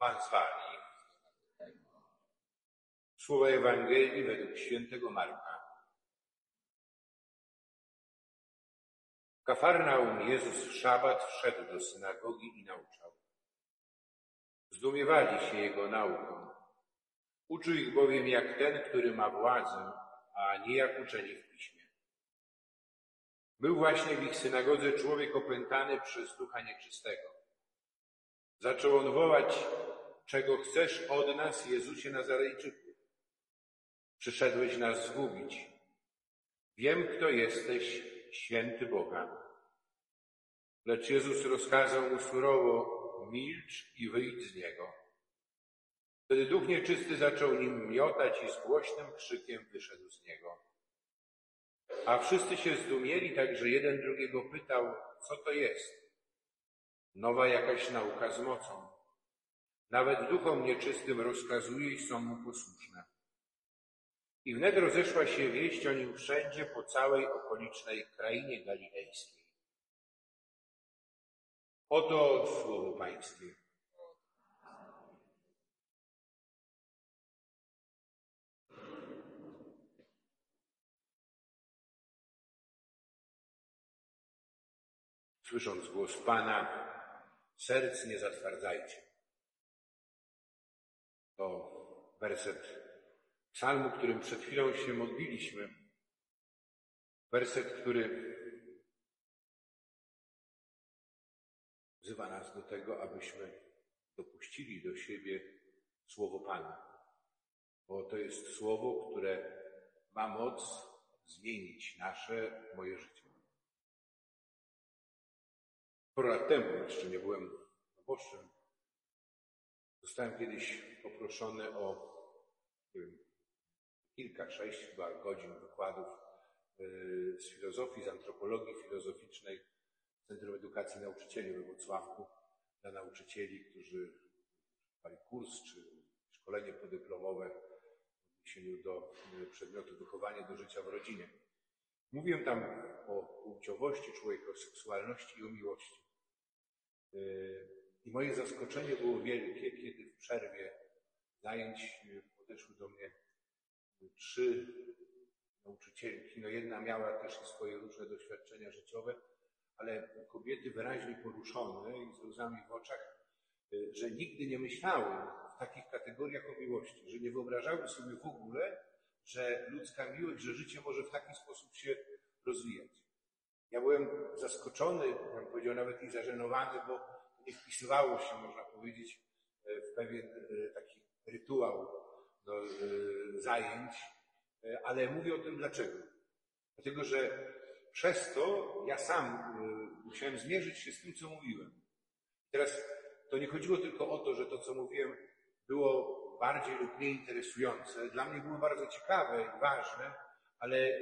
Pan z wami. Słowa Ewangelii według świętego Marka. Kafarnaum Jezus w szabat wszedł do synagogi i nauczał. Zdumiewali się Jego nauką. Uczył ich bowiem jak ten, który ma władzę, a nie jak uczeni w piśmie. Był właśnie w ich synagodze człowiek opętany przez ducha nieczystego. Zaczął on wołać, czego chcesz od nas, Jezusie Nazarejczyku? Przyszedłeś nas zgubić. Wiem, kto jesteś, święty Boga. Lecz Jezus rozkazał mu surowo, milcz i wyjdź z niego. Wtedy duch nieczysty zaczął nim miotać i z głośnym krzykiem wyszedł z niego. A wszyscy się zdumieli, tak że jeden drugiego pytał, co to jest. Nowa jakaś nauka z mocą. Nawet duchom nieczystym rozkazuje i są mu posłuszne. I wnet rozeszła się wieść o nim wszędzie po całej okolicznej krainie galilejskiej. Oto słowo Pańskie. Słysząc głos Pana, serc nie zatwardzajcie. To werset psalmu, którym przed chwilą się modliliśmy. Werset, który wzywa nas do tego, abyśmy dopuścili do siebie słowo Pana. Bo to jest słowo, które ma moc zmienić nasze, moje życie. Parę lat temu, jeszcze nie byłem proboszczem, zostałem kiedyś poproszony o nie wiem, kilka, sześć chyba godzin wykładów y, z filozofii, z antropologii filozoficznej w Centrum Edukacji Nauczycieli we Wrocławku dla nauczycieli, którzy trwali kurs czy szkolenie podyplomowe w odniesieniu do y, przedmiotu wychowanie do życia w rodzinie. Mówiłem tam o płciowości człowieka, o seksualności i o miłości. Y, I moje zaskoczenie było wielkie, kiedy w przerwie zajęć podeszły do mnie trzy nauczycielki. No jedna miała też swoje różne doświadczenia życiowe, ale kobiety wyraźnie poruszone i z łzami w oczach, y, że nigdy nie myślały w takich kategoriach o miłości, że nie wyobrażały sobie w ogóle, że ludzka miłość, że życie może w taki sposób się rozwijać. Ja byłem zaskoczony, bym powiedział nawet i zażenowany, bo nie wpisywało się, można powiedzieć, y, w pewien y, taki rytuał do y, zajęć, ale mówię o tym dlaczego. Dlatego, że przez to ja sam musiałem zmierzyć się z tym, co mówiłem. Teraz to nie chodziło tylko o to, że to, co mówiłem, było bardziej lub mniej interesujące. Dla mnie było bardzo ciekawe i ważne, ale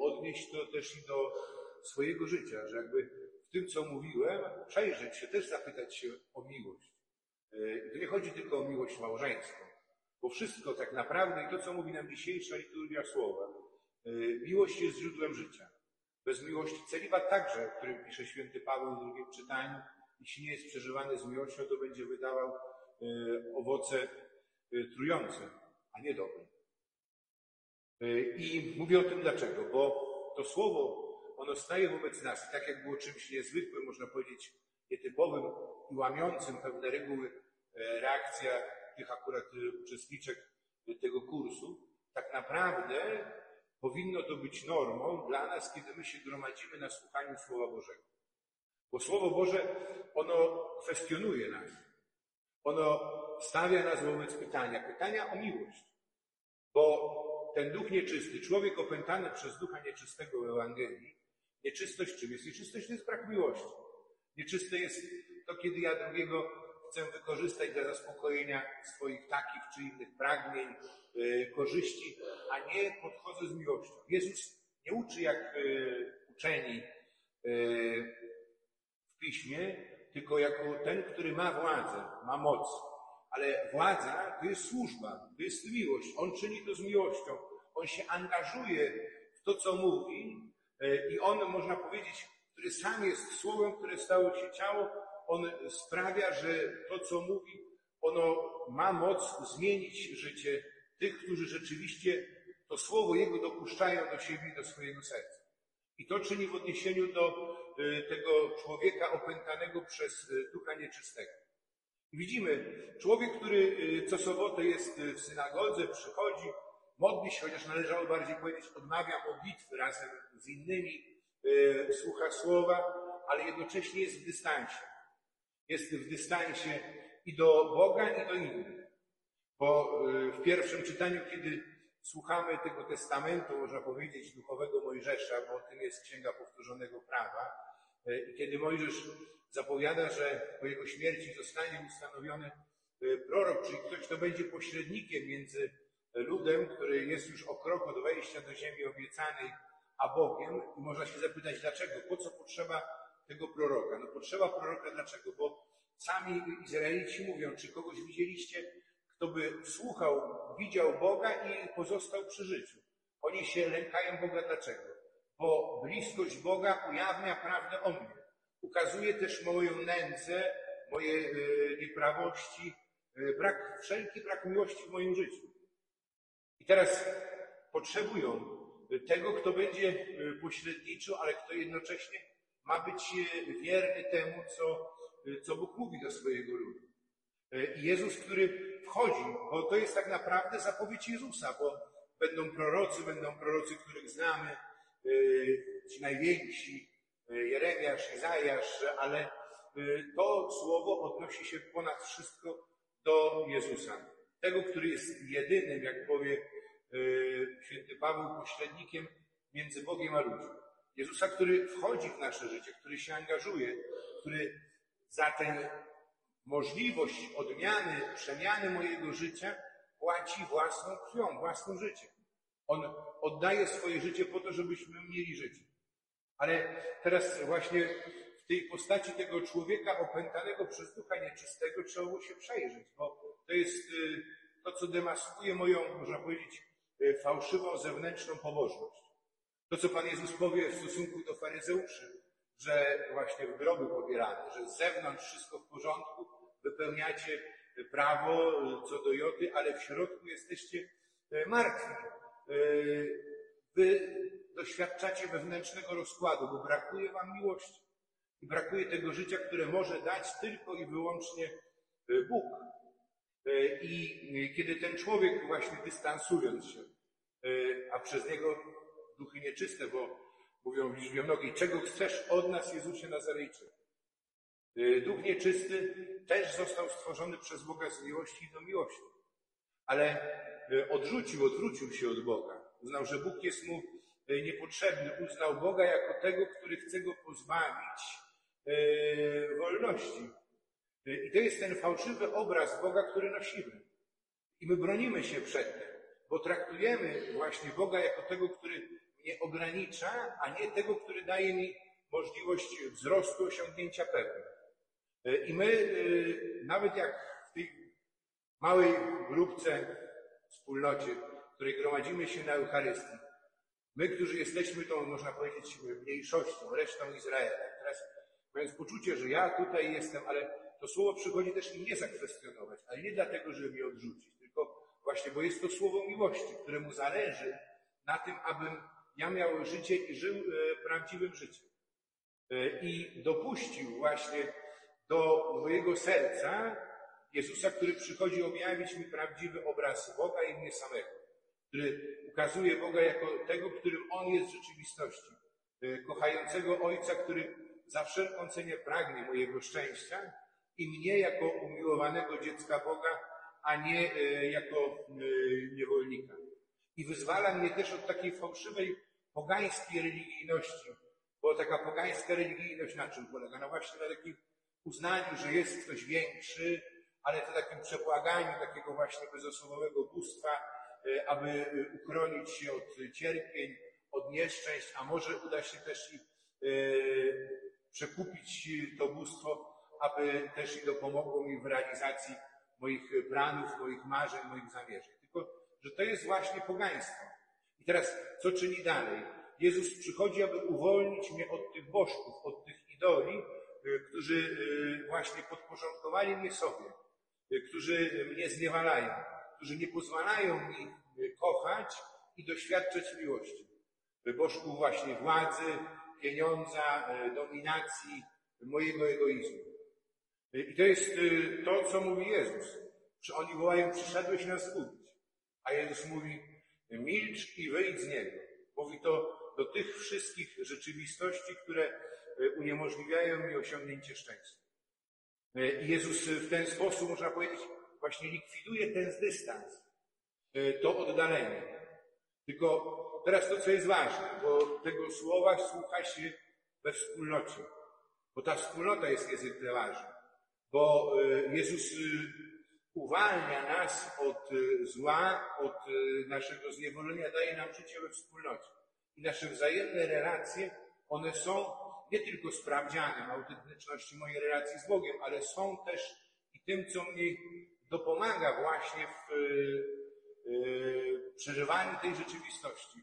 odnieść to też i do swojego życia, że jakby tym, co mówiłem, przejrzeć się, też zapytać się o miłość. To nie chodzi tylko o miłość małżeńską. Bo wszystko tak naprawdę, i to co mówi nam dzisiejsza liturgia słowa, y, miłość jest źródłem życia. Bez miłości celibat także, o którym pisze święty Paweł w drugim czytaniu, jeśli nie jest przeżywany z miłością, to będzie wydawał y, owoce trujące, a nie dobre. I mówię o tym dlaczego, bo to słowo, ono staje wobec nas, tak jak było czymś niezwykłym, można powiedzieć, nietypowym i łamiącym pewne reguły, reakcja tych akurat y, uczestniczek tego kursu, tak naprawdę powinno to być normą dla nas, kiedy my się gromadzimy na słuchaniu Słowa Bożego. Bo Słowo Boże, ono kwestionuje nas. Ono stawia nas wobec pytania, pytania o miłość. Bo ten duch nieczysty, człowiek opętany przez ducha nieczystego w Ewangelii, nieczystość czym jest? Nieczystość to jest brak miłości. Nieczyste jest to, kiedy ja drugiego chcę wykorzystać dla zaspokojenia swoich takich czy innych pragnień, y, korzyści, a nie podchodzę z miłością. Jezus nie uczy jak y, uczeni y, w piśmie, tylko jako ten, który ma władzę, ma moc. Ale władza to jest służba, to jest miłość. On czyni to z miłością. On się angażuje w to, co mówi i on, można powiedzieć, który sam jest słowem, które stało się ciało, on sprawia, że to, co mówi, ono ma moc zmienić życie tych, którzy rzeczywiście to słowo Jego dopuszczają do siebie i do swojego serca. I to czyni w odniesieniu do y, tego człowieka opętanego przez y, ducha nieczystego. Widzimy, człowiek, który co sobotę jest w synagodze, przychodzi, modli się, chociaż należało bardziej powiedzieć, odmawia modlitwy razem z innymi, słucha słowa, ale jednocześnie jest w dystansie. Jest w dystansie i do Boga, i do innych. Bo w pierwszym czytaniu, kiedy słuchamy tego testamentu, można powiedzieć, duchowego Mojżesza, bo tym jest Księga Powtórzonego Prawa. E, I kiedy Mojżesz zapowiada, że po jego śmierci zostanie ustanowiony e, prorok, czyli ktoś, kto będzie pośrednikiem między ludem, który jest już o krok od wejścia do ziemi obiecanej, a Bogiem. I można się zapytać, dlaczego? Po co potrzeba tego proroka? No potrzeba proroka dlaczego? Bo sami Izraelici mówią, czy kogoś widzieliście, kto by słuchał, widział Boga i pozostał przy życiu. Oni się lękają Boga dlaczego? Bo bliskość Boga ujawnia prawdę o mnie. Ukazuje też moją nędzę, moje y, nieprawości, y, brak, wszelki brak miłości w moim życiu. I teraz potrzebują tego, kto będzie y, pośredniczył, ale kto jednocześnie ma być wierny temu, co, co Bóg mówi do swojego ludu. I Jezus, który wchodzi, bo to jest tak naprawdę zapowiedź Jezusa, bo będą prorocy, będą prorocy, których znamy, ci najwięksi, Jeremiasz, Izajasz, ale to słowo odnosi się ponad wszystko do Jezusa. Tego, który jest jedynym, jak powie święty Paweł, pośrednikiem między Bogiem a ludźmi. Jezusa, który wchodzi w nasze życie, który się angażuje, który za ten możliwość odmiany, przemiany mojego życia płaci własną krwią, własnym życiem. On oddaje swoje życie po to, żebyśmy mieli życie. Ale teraz właśnie w tej postaci tego człowieka opętanego przez ducha nieczystego trzeba było się przejrzeć, bo to jest y, to, co demaskuje moją, można powiedzieć, y, fałszywą zewnętrzną pobożność. To, co Pan Jezus powie w stosunku do faryzeuszy, że właśnie w groby pobierane, że z zewnątrz wszystko w porządku, wypełniacie prawo co do joty, ale w środku jesteście martwi. Wy doświadczacie wewnętrznego rozkładu, bo brakuje wam miłości. I brakuje tego życia, które może dać tylko i wyłącznie Bóg. I kiedy ten człowiek właśnie dystansując się, a przez niego duchy nieczyste, bo mówią w liczbie mnogiej, czego chcesz od nas, Jezusie Nazarejczyk? Duch nieczysty też został stworzony przez Boga z miłości do miłości. Ale odrzucił, odwrócił się od Boga. Uznał, że Bóg jest mu niepotrzebny. Uznał Boga jako tego, który chce go pozbawić wolności. I to jest ten fałszywy obraz Boga, który nosimy. I my bronimy się przed tym, bo traktujemy właśnie Boga jako tego, który mnie ogranicza, a nie tego, który daje mi możliwość wzrostu, osiągnięcia pewnych. I my, e, nawet jak w tej małej grupce, wspólnocie, której gromadzimy się na Eucharystii, my, którzy jesteśmy tą, można powiedzieć, mniejszością, resztą Izraela, teraz mając poczucie, że ja tutaj jestem, ale to słowo przychodzi też mnie zakwestionować, ale nie dlatego, żeby mnie odrzucić, tylko właśnie, bo jest to słowo miłości, któremu zależy na tym, abym ja miał życie i żył e, prawdziwym życiem. I dopuścił właśnie do mojego serca Jezusa, który przychodzi objawić mi prawdziwy obraz Boga i mnie samego, który ukazuje Boga jako tego, którym On jest w rzeczywistości, e, kochającego Ojca, który za wszelką cenę pragnie mojego szczęścia i mnie jako umiłowanego dziecka Boga, a nie e, jako e, niewolnika. I wyzwala mnie też od takiej fałszywej pogańskiej religijności, bo taka pogańska religijność na czym polega? No właśnie na takim uznaniu, że jest ktoś większy, ale to takim przebłaganiu takiego właśnie bezosobowego bóstwa, e, aby uchronić się od cierpień, od nieszczęść, a może uda się też i przekupić to bóstwo, aby też i dopomogło mi w realizacji moich planów, moich marzeń, moich zamierzeń. Tylko, że to jest właśnie pogaństwo. I teraz, co czyni dalej? Jezus przychodzi, aby uwolnić mnie od tych bożków, od tych idoli, Y, którzy y, właśnie podporządkowali mnie sobie. którzy mnie zniewalają, którzy nie pozwalają mi kochać i doświadczać miłości. Bożku właśnie władzy, pieniądza, dominacji, mojego egoizmu. I to jest to, co mówi Jezus. Że oni wołają, przyszedłeś nas zgubić. A Jezus mówi, milcz i wyjdź z niego. Mówi to do tych wszystkich rzeczywistości, które uniemożliwiają mi osiągnięcie szczęścia. I Jezus w ten sposób, można powiedzieć, właśnie likwiduje ten dystans, to oddalenie. Tylko teraz to, co jest ważne, bo tego słowa słucha się we wspólnocie. Bo ta wspólnota jest niezwykle ważna. Bo Jezus uwalnia nas od zła, od naszego zniewolenia, daje nam życie we wspólnocie. I nasze wzajemne relacje, one są nie tylko sprawdzianem autentyczności mojej relacji z Bogiem, ale są też i tym, co mnie dopomaga właśnie w przeżywaniu tej rzeczywistości,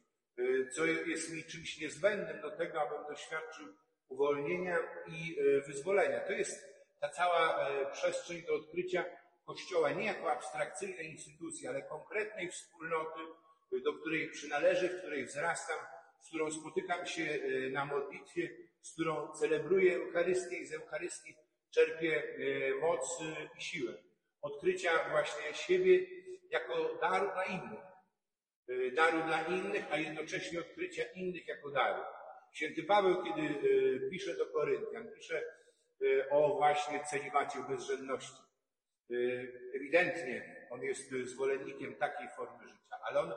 co jest mi czymś niezbędnym do tego, abym doświadczył uwolnienia i wyzwolenia. To jest ta cała przestrzeń do odkrycia Kościoła nie jako abstrakcyjnej instytucji, ale konkretnej wspólnoty, do której przynależę, w której wzrastam, z którą spotykam się na modlitwie, z którą celebruję Eucharystię i z Eucharystii czerpię moc i siłę. Odkrycia właśnie siebie jako daru dla innych. Daru dla innych, a jednocześnie odkrycia innych jako daru. Święty Paweł, kiedy pisze do Koryntian, pisze o właśnie celibacie, bezrzędności. Ewidentnie on jest zwolennikiem takiej formy życia, ale on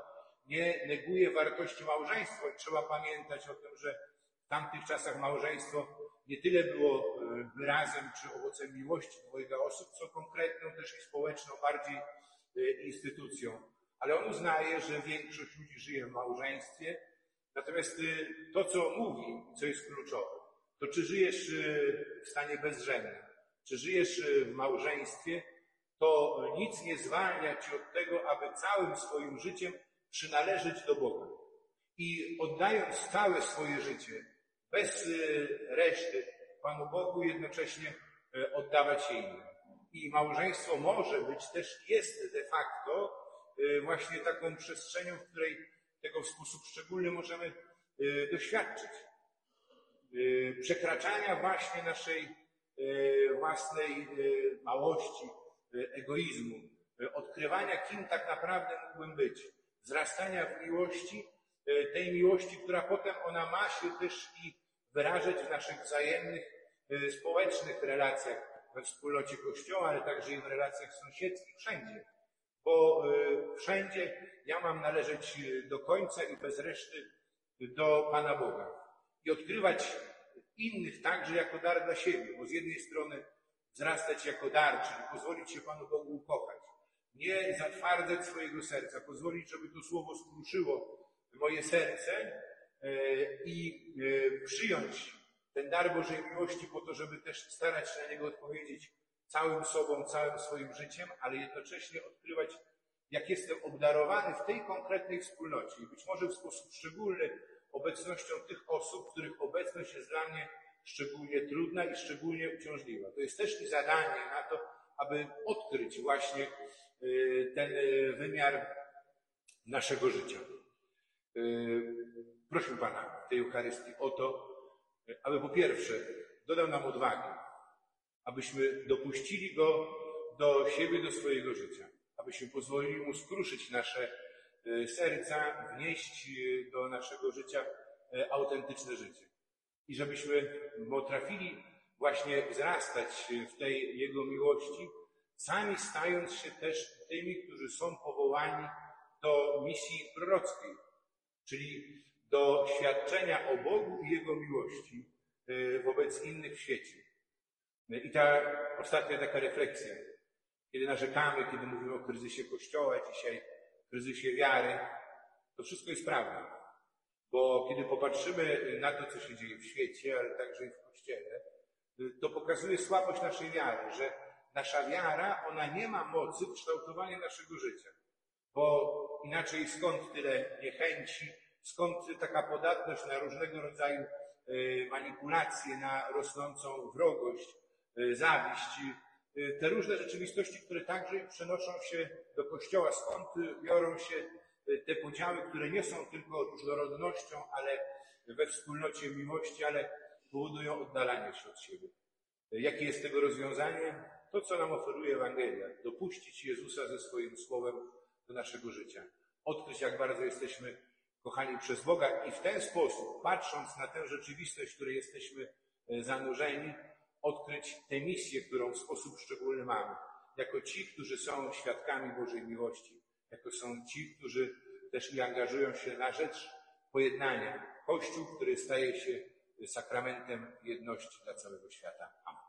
nie neguje wartości małżeństwa. Trzeba pamiętać o tym, że w tamtych czasach małżeństwo nie tyle było wyrazem czy owocem miłości dwojga osób, co konkretną też i społeczną bardziej instytucją. Ale on uznaje, że większość ludzi żyje w małżeństwie. Natomiast to, co mówi, co jest kluczowe, to czy żyjesz w stanie bezrzędnym, czy żyjesz w małżeństwie, to nic nie zwalnia ci od tego, aby całym swoim życiem przynależeć do Boga. I oddając całe swoje życie, bez reszty, Panu Bogu, jednocześnie oddawać się innym. I małżeństwo może być, też jest de facto właśnie taką przestrzenią, w której tego w sposób szczególny możemy doświadczyć. Przekraczania właśnie naszej własnej małości, egoizmu, odkrywania, kim tak naprawdę mógłbym być, wzrastania w miłości, tej miłości, która potem ona ma się też i wyrażać w naszych wzajemnych, społecznych relacjach we wspólnocie Kościoła, ale także i w relacjach sąsiedzkich, wszędzie. Bo wszędzie ja mam należeć do końca i bez reszty do Pana Boga. I odkrywać innych także jako dar dla siebie, bo z jednej strony wzrastać jako dar, czyli pozwolić się Panu Bogu ukochać. Nie zatwardzać swojego serca, pozwolić, żeby to słowo skruszyło moje serce i przyjąć ten dar Bożej miłości po to, żeby też starać się na niego odpowiedzieć całym sobą, całym swoim życiem, ale jednocześnie odkrywać, jak jestem obdarowany w tej konkretnej wspólnocie i być może w sposób szczególny obecnością tych osób, których obecność jest dla mnie szczególnie trudna i szczególnie uciążliwa. To jest też i zadanie na to, aby odkryć właśnie ten wymiar naszego życia. Proszę Pana w tej Eucharystii o to, aby po pierwsze dodał nam odwagi, abyśmy dopuścili Go do siebie, do swojego życia, abyśmy pozwolili Mu skruszyć nasze serca, wnieść do naszego życia autentyczne życie. I żebyśmy potrafili właśnie wzrastać w tej Jego miłości, sami stając się też tymi, którzy są powołani do misji prorockiej, czyli do świadczenia o Bogu i Jego miłości wobec innych w świecie. I ta ostatnia taka refleksja, kiedy narzekamy, kiedy mówimy o kryzysie Kościoła dzisiaj, kryzysie wiary, to wszystko jest prawda. Bo kiedy popatrzymy na to, co się dzieje w świecie, ale także i w Kościele, to pokazuje słabość naszej wiary, że nasza wiara, ona nie ma mocy kształtowania naszego życia. Bo inaczej skąd tyle niechęci, skąd taka podatność na różnego rodzaju manipulacje, na rosnącą wrogość, zawiść, y, te różne rzeczywistości, które także przenoszą się do Kościoła, skąd y, biorą się y, te podziały, które nie są tylko różnorodnością, ale we wspólnocie miłości, ale powodują oddalanie się od siebie. Jakie jest tego rozwiązanie? To, co nam oferuje Ewangelia. Dopuścić Jezusa ze swoim słowem do naszego życia. Odkryć, jak bardzo jesteśmy kochani przez Boga i w ten sposób, patrząc na tę rzeczywistość, w której jesteśmy zanurzeni, odkryć tę misję, którą w sposób szczególny mamy. Jako ci, którzy są świadkami Bożej miłości. Jako są ci, którzy też i angażują się na rzecz pojednania. Kościół, który staje się sakramentem jedności dla całego świata. Amen.